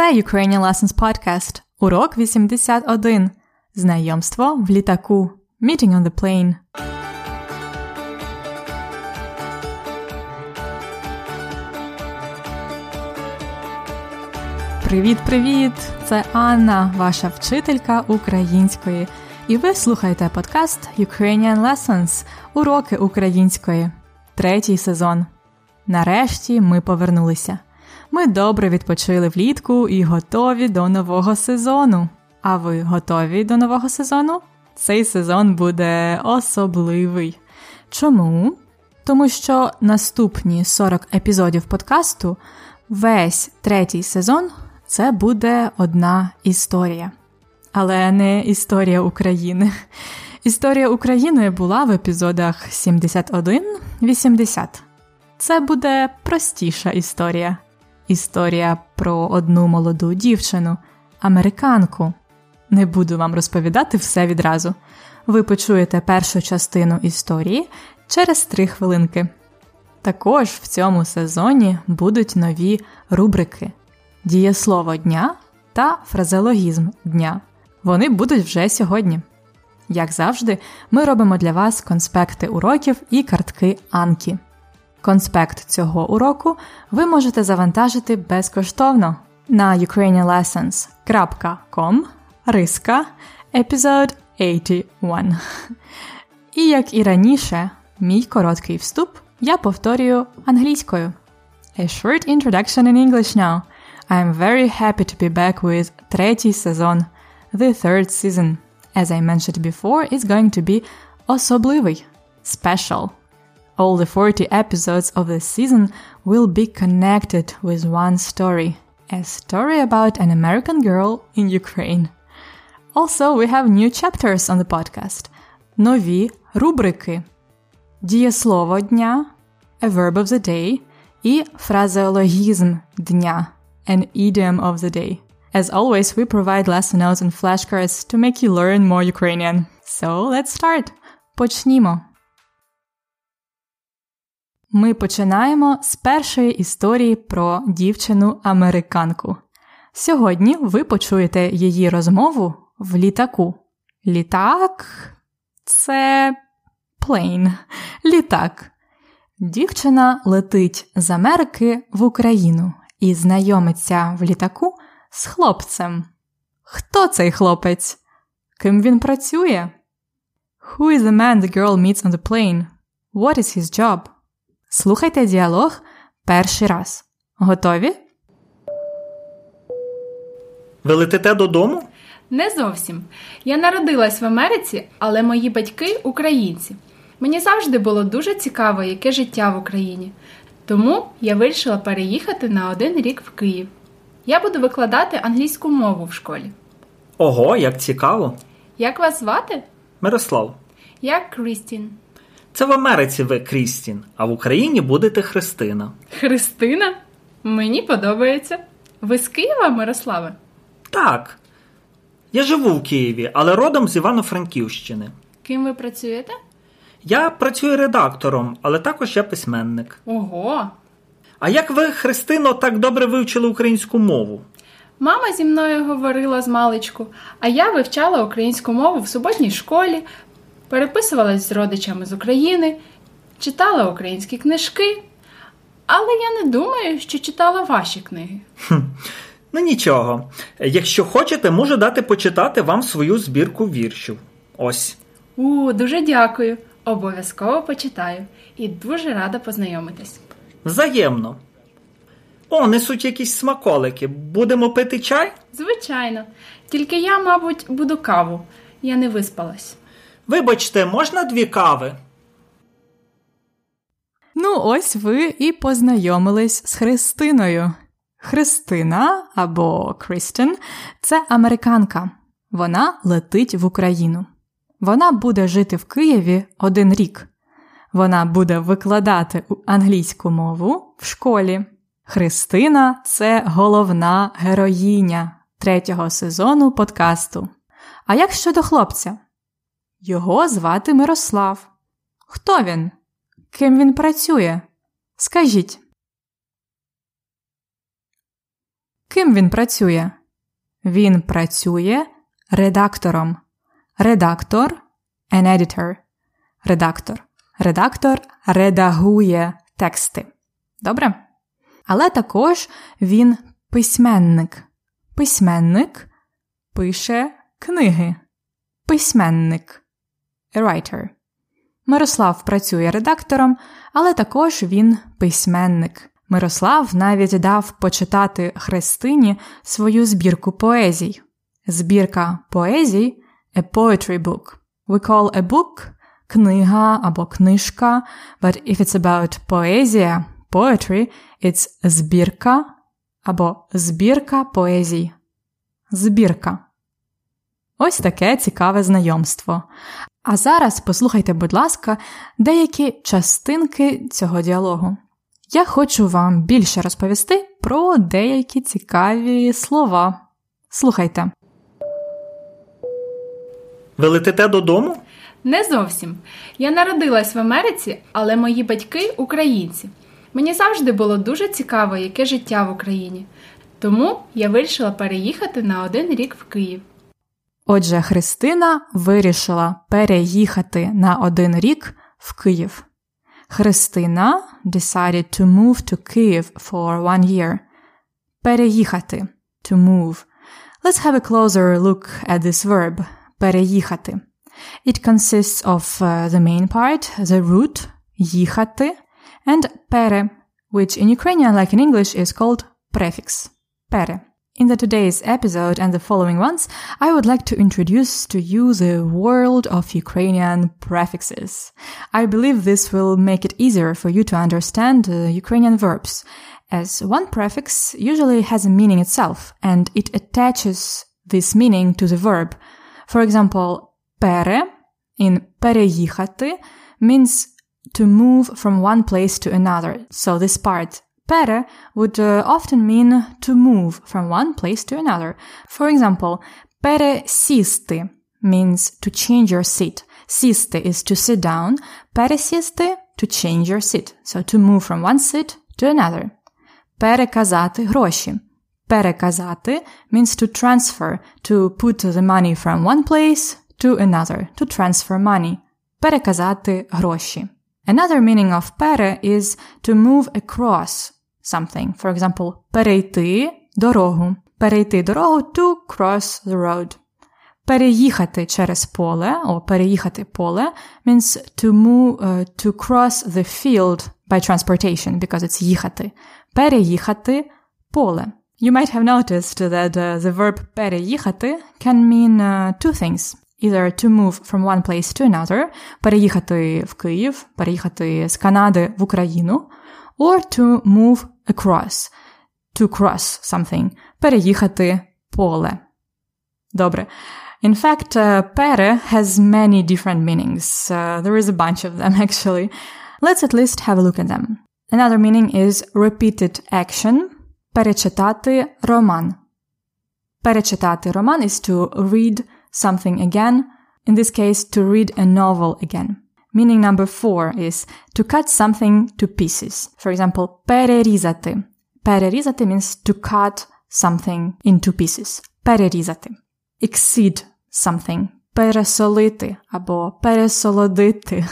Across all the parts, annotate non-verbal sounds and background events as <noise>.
Це Ukrainian Lessons Podcast. Урок 81. Знайомство в літаку. Meeting on the plane. Привіт-привіт! Це Анна, ваша вчителька української. І ви слухаєте подкаст Ukrainian Lessons Уроки української. Третій сезон. Нарешті ми повернулися. Ми добре відпочили влітку і готові до нового сезону. А ви готові до нового сезону? Цей сезон буде особливий. Чому? Тому що наступні 40 епізодів подкасту, весь третій сезон це буде одна історія. Але не історія України. <laughs> Історія України була в епізодах 71-80. Це буде простіша історія. Історія про одну молоду дівчину, американку. Не буду вам розповідати все відразу. Ви почуєте першу частину історії через три хвилинки. Також в цьому сезоні будуть нові рубрики Дієслово дня та фразеологізм дня. Вони будуть вже сьогодні. Як завжди, ми робимо для вас конспекти уроків і картки Анкі. Конспект цього уроку ви можете завантажити безкоштовно на ukrainianlessons.com риска епізод 81. І як і раніше, мій короткий вступ я повторюю англійською. A short introduction in English now. I am very happy to be back with третій сезон, the third season. As I mentioned before, it's going to be особливий, special. All the 40 episodes of the season will be connected with one story a story about an American girl in Ukraine. Also, we have new chapters on the podcast. Нові рубрики. Дієслово дня, a verb of the day і фразеологізм дня, an idiom of the day. As always, we provide lesson notes and flashcards to make you learn more Ukrainian. So, let's start. Почнімо. Ми починаємо з першої історії про дівчину-американку. Сьогодні ви почуєте її розмову в літаку. Літак це плейн. Літак. Дівчина летить з Америки в Україну і знайомиться в літаку з хлопцем. Хто цей хлопець? Ким він працює? Who is the man the girl meets on the plane? What is his job? Слухайте діалог перший раз. Готові? Ви летите додому? Не зовсім. Я народилась в Америці, але мої батьки українці. Мені завжди було дуже цікаво, яке життя в Україні. Тому я вирішила переїхати на один рік в Київ. Я буду викладати англійську мову в школі. Ого, як цікаво. Як вас звати? Мирослав. Я Крістін. Це в Америці ви Крістін, а в Україні будете Христина. Христина? Мені подобається. Ви з Києва, Мирославе? Так. Я живу в Києві, але родом з Івано-Франківщини. Ким ви працюєте? Я працюю редактором, але також я письменник. Ого! А як ви, Христино, так добре вивчили українську мову? Мама зі мною говорила з маличку, а я вивчала українську мову в суботній школі, переписувалась з родичами з України, читала українські книжки, але я не думаю, що читала ваші книги. Ну нічого. Якщо хочете, можу дати почитати вам свою збірку віршів. Ось. У, дуже дякую. Обов'язково почитаю і дуже рада познайомитись. Взаємно. О, несуть якісь смаколики. Будемо пити чай? Звичайно, тільки я, мабуть, буду каву. Я не виспалась. Вибачте, можна дві кави? Ну, ось ви і познайомились з Христиною. Христина або Крістін це американка. Вона летить в Україну. Вона буде жити в Києві один рік. Вона буде викладати англійську мову в школі. Христина це головна героїня третього сезону подкасту. А як щодо хлопця? Його звати Мирослав. Хто він? Ким він працює? Скажіть. Ким він працює? Він працює редактором. Редактор an editor. Редактор. Редактор редагує тексти. Добре? Але також він письменник. Письменник пише книги. Письменник. A writer. Мирослав працює редактором, але також він письменник. Мирослав навіть дав почитати Христині свою збірку поезій. Збірка поезій a poetry book. We call a book книга або книжка, but if it's about поезія, poetry, it's збірка або збірка поезій. Збірка. Ось таке цікаве знайомство. А зараз послухайте, будь ласка, деякі частинки цього діалогу. Я хочу вам більше розповісти про деякі цікаві слова. Слухайте. Ви летите додому? Не зовсім. Я народилась в Америці, але мої батьки українці. Мені завжди було дуже цікаво, яке життя в Україні. Тому я вирішила переїхати на один рік в Київ. Отже, Христина вирішила переїхати на один рік в Київ. Христина decided to move to Kyiv for one year. Переїхати to move. Let's have a closer look at this verb. Переїхати. It consists of uh, the main part, the root, їхати, and пере, which in Ukrainian, like in English, is called prefix. Пере. In the today's episode and the following ones, I would like to introduce to you the world of Ukrainian prefixes. I believe this will make it easier for you to understand uh, Ukrainian verbs, as one prefix usually has a meaning itself, and it attaches this meaning to the verb. For example, пере in переїхати means to move from one place to another. So this part Пере would uh, often mean to move from one place to another. For example, пересісти means to change your seat. Сісти is to sit down. Пересісти to change your seat. So to move from one seat to another. Переказати гроші. Переказати means to transfer, to put the money from one place to another, to transfer money. Переказати гроші. Another meaning of пере is to move across something. For example, перейти дорогу. Перейти дорогу to cross the road. Переїхати через поле, or переїхати поле means to move, uh, to cross the field by transportation, because it's їхати. Переїхати поле. You might have noticed that uh, the verb переїхати can mean uh, two things. Either to move from one place to another, переїхати в Київ, переїхати з Канади в Україну, or to move across, to cross something, переїхати поле. Добре. In fact, uh, pere has many different meanings. Uh, there is a bunch of them, <laughs> actually. Let's at least have a look at them. Another meaning is repeated action. Перечитати роман. Перечитати роман is to read something again. In this case, to read a novel again. Meaning number four is to cut something to pieces. For example, перерізати. Перерізати means to cut something into pieces. Перерізати. Exceed something. Пересолити або пересолодити.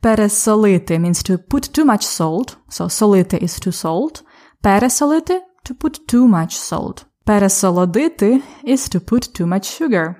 Пересолити means to put too much salt. So солити is to salt. Пересолити to put too much salt. Пересолодити is to put too much sugar.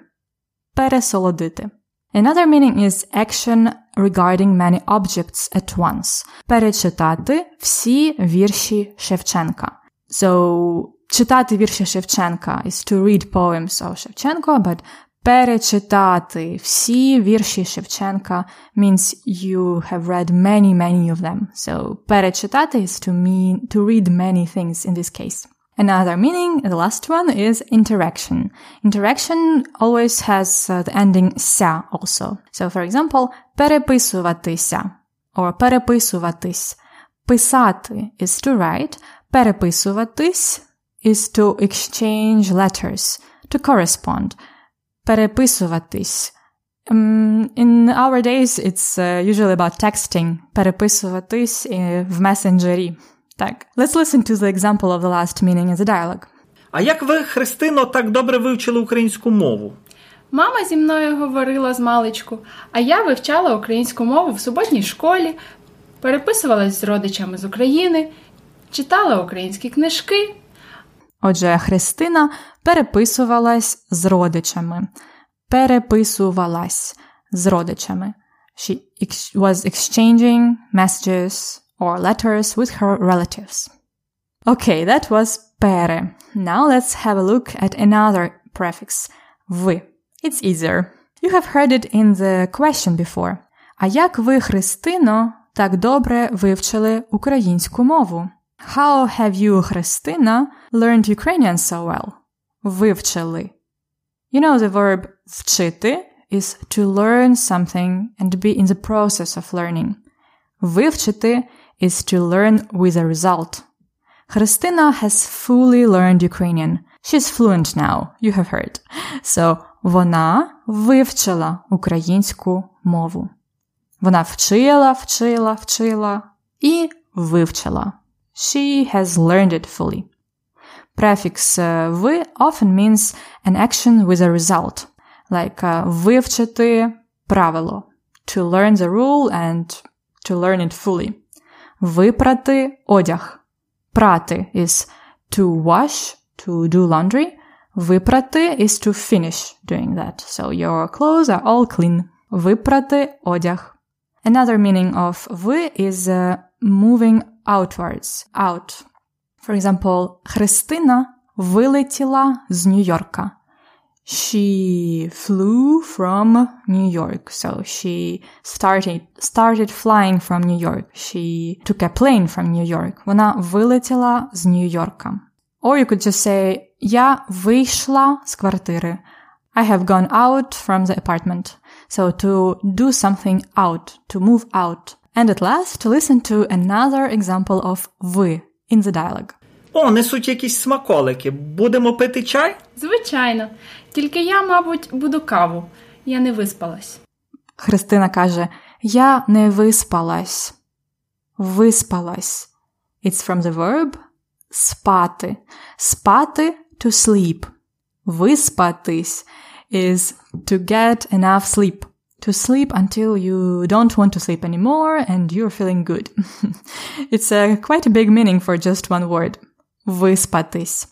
Пересолодити. Another meaning is action regarding many objects at once. Перечитати всі вірші Шевченка. So, читати вірші Шевченка is to read poems of Shevchenko, but перечитати всі вірші Шевченка means you have read many, many of them. So, перечитати is to mean to read many things in this case. Another meaning, the last one, is interaction. Interaction always has uh, the ending ся also. So, for example, переписуватися or переписуватись. Писати is to write. Переписуватись is to exchange letters, to correspond. Переписуватись. Um, in our days, it's uh, usually about texting. Переписуватись в месенджері. Так. Let's listen to the example of the last meaning in the dialogue. А як ви, Христино, так добре вивчили українську мову? Мама зі мною говорила з маличку, а я вивчала українську мову в суботній школі, переписувалась з родичами з України, читала українські книжки. Отже, Христина переписувалась з родичами. Переписувалась з родичами. She ex- was exchanging messages or letters with her relatives. Okay, that was pere. Now let's have a look at another prefix, ви. It's easier. You have heard it in the question before. А як ви, Христино, так добре вивчили українську мову? How have you, Христина, learned Ukrainian so well? Вивчили. You know the verb вчити is to learn something and be in the process of learning. Вивчити is to learn with a result. Христина has fully learned Ukrainian. She's fluent now, you have heard. So, вона вивчила українську мову. Вона вчила, вчила, вчила і вивчила. She has learned it fully. Prefix uh, ви often means an action with a result, like uh, вивчити правило, to learn the rule and to learn it fully. Випрати одяг. Прати is to wash, to do laundry. Випрати is to finish doing that. So your clothes are all clean. Випрати одяг. Another meaning of ви is uh, moving outwards, out. For example, Христина вилетіла з Нью-Йорка. She flew from New York. So she started, started flying from New York. She took a plane from New York. Вона вилетіла з Нью-Йорка. Or you could just say, я вийшла з квартири. I have gone out from the apartment. So to do something out, to move out. And at last, to listen to another example of ви in the dialogue. О, несуть якісь смаколики. Будемо пити чай? Звичайно, тільки я, мабуть, буду каву. Я не виспалась. Христина каже: Я не виспалась. Виспалась. It's from the verb спати. Спати to sleep. Виспатись is to get enough sleep. To sleep until you don't want to sleep anymore and you're feeling good. it's a, quite a big meaning for just one word. Виспатись.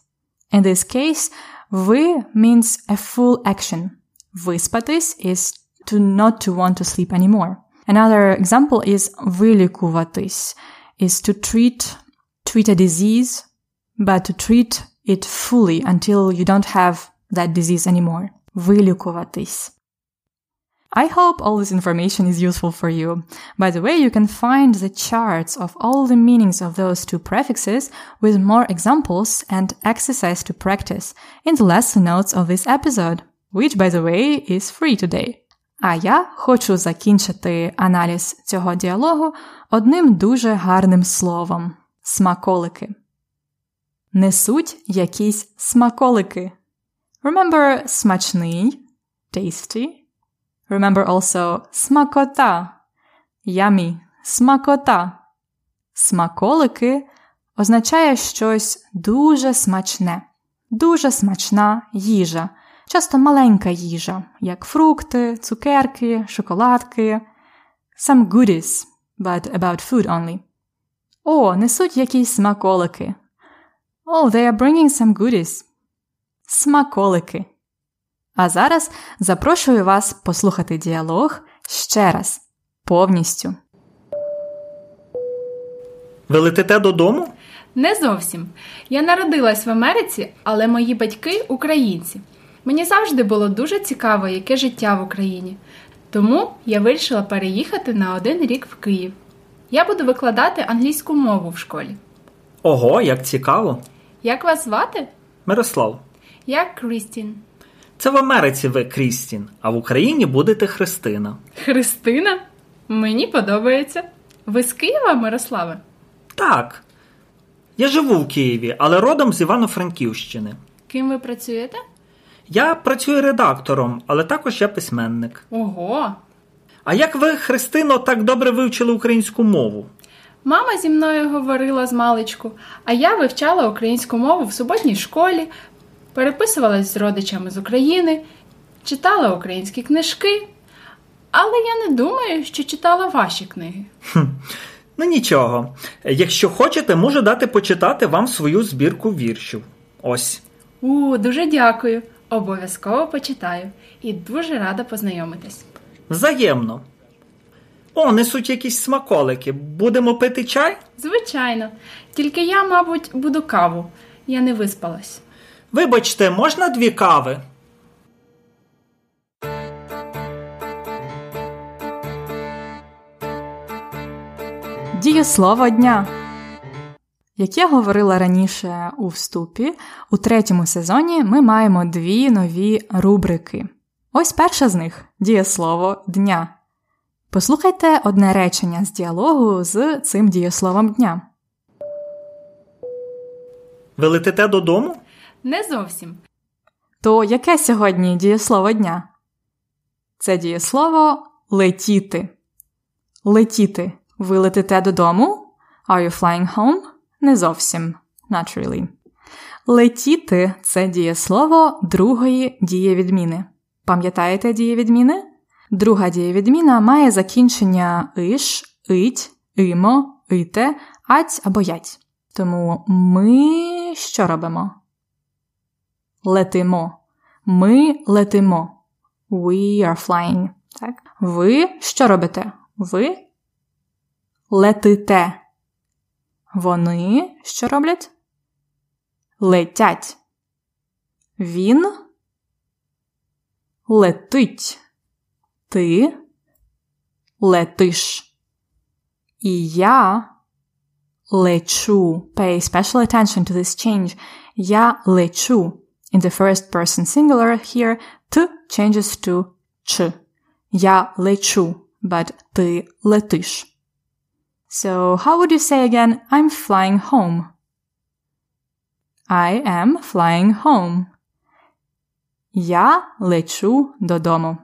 In this case, ви means a full action. Виспатись is to not to want to sleep anymore. Another example is вилікуватись is to treat treat a disease, but to treat it fully until you don't have that disease anymore. Вилікуватись. I hope all this information is useful for you. By the way, you can find the charts of all the meanings of those two prefixes with more examples and exercise to practice in the lesson notes of this episode, which, by the way, is free today. А я хочу закінчити аналіз цього діалогу одним дуже гарним словом – смаколики. Несуть якісь смаколики. Remember смачний, tasty. Remember also смакота, yummy, смакота. Смаколики означає щось дуже смачне, дуже смачна їжа, часто маленька їжа, як фрукти, цукерки, шоколадки. Some goodies, but about food only. О, несуть якісь смаколики. Oh, they are bringing some goodies. Смаколики. А зараз запрошую вас послухати діалог ще раз, повністю. Ви летите додому? Не зовсім. Я народилась в Америці, але мої батьки українці. Мені завжди було дуже цікаво, яке життя в Україні. Тому я вирішила переїхати на один рік в Київ. Я буду викладати англійську мову в школі. Ого, як цікаво. Як вас звати? Мирослав. Я Крістін. Це в Америці ви Крістін, а в Україні будете Христина. Христина? Мені подобається. Ви з Києва, Мирославе? Так. Я живу в Києві, але родом з Івано-Франківщини. Ким ви працюєте? Я працюю редактором, але також я письменник. Ого! А як ви, Христино, так добре вивчили українську мову? Мама зі мною говорила з маличку, а я вивчала українську мову в суботній школі, переписувалась з родичами з України, читала українські книжки, але я не думаю, що читала ваші книги. Ну нічого. Якщо хочете, можу дати почитати вам свою збірку віршів. Ось. У, дуже дякую. Обов'язково почитаю і дуже рада познайомитись. Взаємно. О, несуть якісь смаколики. Будемо пити чай? Звичайно, тільки я, мабуть, буду каву. Я не виспалась. Вибачте, можна дві кави? Дієслово дня. Як я говорила раніше у вступі, у третьому сезоні ми маємо дві нові рубрики. Ось перша з них дієслово дня. Послухайте одне речення з діалогу з цим дієсловом дня. Ви летите додому? Не зовсім. То яке сьогодні дієслово дня? Це дієслово летіти. Летіти. Ви летите додому? Are you flying home? Не зовсім. Not really. Летіти це дієслово другої дієвідміни. Пам'ятаєте дієвідміни? Друга дієвідміна має закінчення иш, ить, имо, ите, ать або ять. Тому ми що робимо? Летимо. Ми летимо. We are flying. Так? Ви що робите? Ви летите. Вони що роблять? Летять. Він летить. Ти летиш. І я лечу. Pay special attention to this change. Я лечу. In the first person singular here, Т changes to Ч. Я лечу, but ти летиш. So, how would you say again, I'm flying home? I am flying home. Я лечу додому.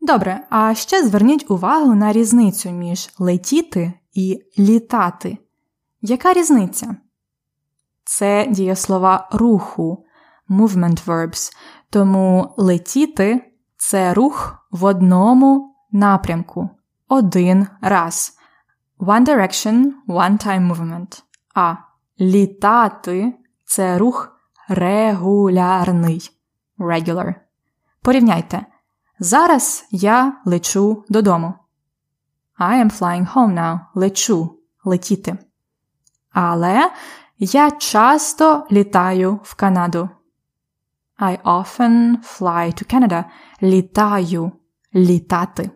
Добре, а ще зверніть увагу на різницю між летіти і літати. Яка різниця? Це дієслова руху, movement verbs, тому летіти це рух в одному напрямку, один раз. One direction, one time movement. А літати це рух регулярний. Regular. Порівняйте. Зараз я лечу додому. I am flying home now. Лечу. Летіти. Але я часто літаю в Канаду. I often fly to Canada. Літаю. Літати.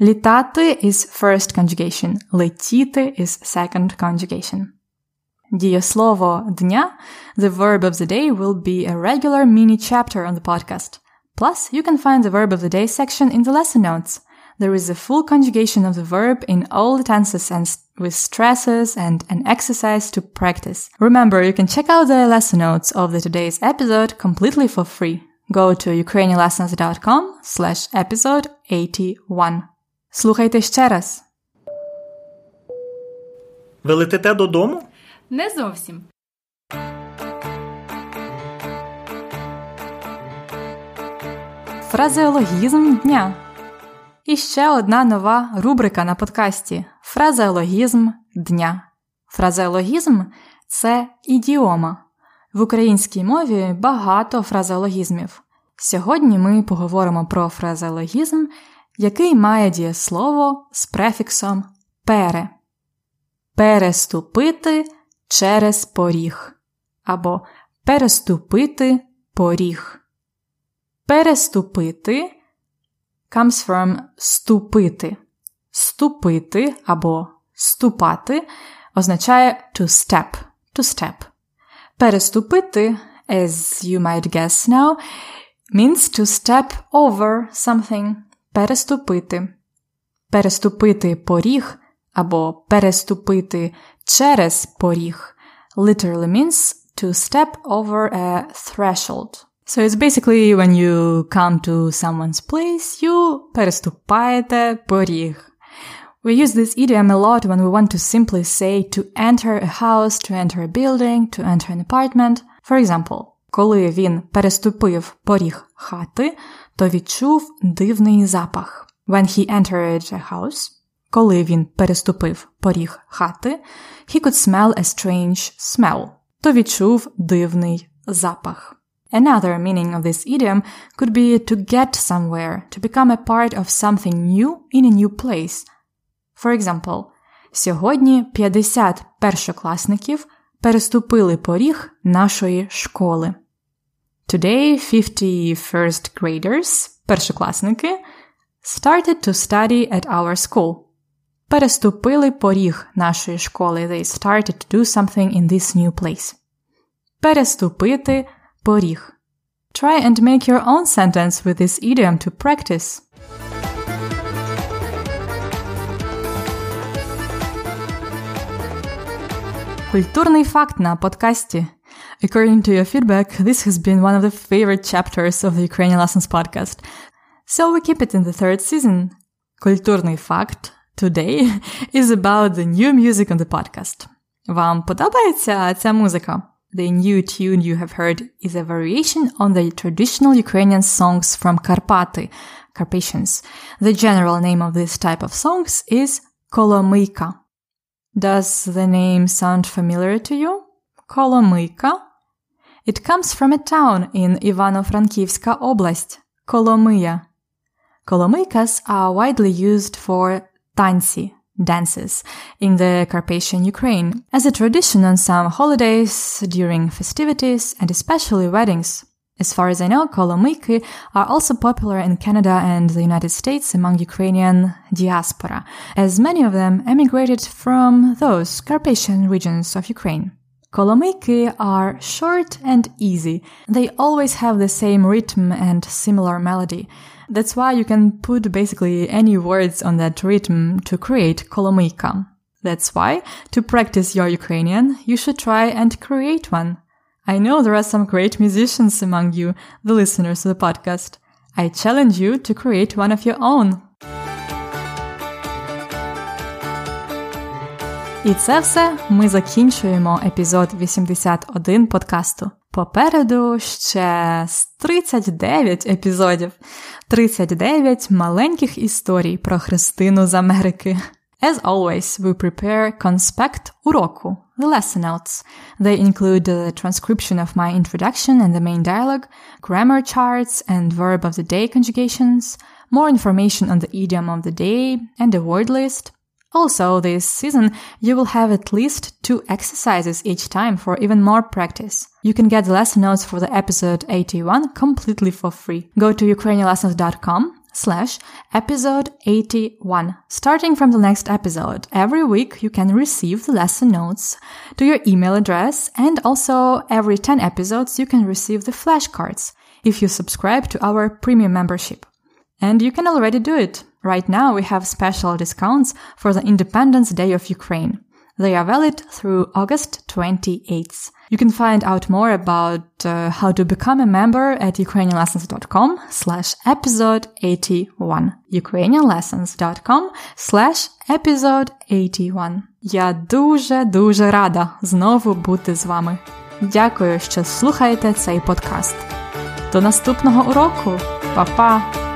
Літати is first conjugation. Летіти is second conjugation. Дієслово дня, the verb of the day will be a regular mini chapter on the podcast. Plus, you can find the verb of the day section in the lesson notes. There is a full conjugation of the verb in all the tenses and with stresses and an exercise to practice. Remember, you can check out the lesson notes of the today's episode completely for free. Go to ukrainianlessons.com slash episode 81. Слухайте ще раз. Ви летите додому? Не зовсім. Фразеологізм дня. І ще одна нова рубрика на подкасті Фразеологізм дня. Фразеологізм це ідіома. В українській мові багато фразеологізмів. Сьогодні ми поговоримо про фразеологізм, який має дієслово з префіксом пере. Переступити через поріг. Або переступити поріг. Переступити comes from ступити. Ступити або ступати означає to step. To step. Переступити, as you might guess now, means to step over something. Переступити. Переступити поріг або переступити через поріг literally means to step over a threshold. So it's basically when you come to someone's place, you переступаєте поріг. We use this idiom a lot when we want to simply say to enter a house, to enter a building, to enter an apartment. For example, коли він переступив поріг хати, то відчув дивний запах. When he entered a house, коли він переступив поріг хати, he could smell a strange smell. То відчув дивний запах. Another meaning of this idiom could be to get somewhere, to become a part of something new in a new place. For example, сьогодні 50 першокласників переступили поріг нашої школи. Today 50 first graders, першокласники, started to study at our school. Переступили поріг нашої школи. They started to do something in this new place. Переступити поріг. Try and make your own sentence with this idiom to practice. Культурний факт на подкасті. According to your feedback, this has been one of the favorite chapters of the Ukrainian Lessons podcast. So we keep it in the third season. Культурний факт today <laughs> is about the new music on the podcast. Вам подобається ця музика? The new tune you have heard is a variation on the traditional Ukrainian songs from Karpaty, Carpathians. The general name of this type of songs is Kolomyka. Does the name sound familiar to you? Kolomyka? It comes from a town in Ivano-Frankivska Oblast, Kolomyya. Kolomykas are widely used for tansi, dances, in the Carpathian Ukraine, as a tradition on some holidays, during festivities, and especially weddings. As far as I know, kolomyki are also popular in Canada and the United States among Ukrainian diaspora, as many of them emigrated from those Carpathian regions of Ukraine. Kolomyki are short and easy. They always have the same rhythm and similar melody. That's why you can put basically any words on that rhythm to create kolomyka. That's why, to practice your Ukrainian, you should try and create one. I know there are some great musicians among you, the listeners of the podcast. I challenge you to create one of your own. І це все ми закінчуємо епізод 81 подкасту. Попереду ще 39 епізодів, 39 маленьких історій про Христину з Америки. As always, we prepare conspect уроку, the lesson notes. They include the transcription of my introduction and the main dialogue, grammar charts and verb of the day conjugations, more information on the idiom of the day, and a word list. Also, this season, you will have at least two exercises each time for even more practice. You can get the lesson notes for the episode 81 completely for free. Go to ukrainianlessons.com slash episode 81. Starting from the next episode, every week you can receive the lesson notes to your email address and also every 10 episodes you can receive the flashcards if you subscribe to our premium membership. And you can already do it. Right now we have special discounts for the Independence Day of Ukraine. They are valid through August 28th. You can find out more about uh, how to become a member at ukrainianlessons.com slash episode 81. ukrainianlessons.com slash episode 81. Я дуже-дуже рада знову бути з вами. Дякую, що слухаєте цей подкаст. До наступного уроку. Па-па!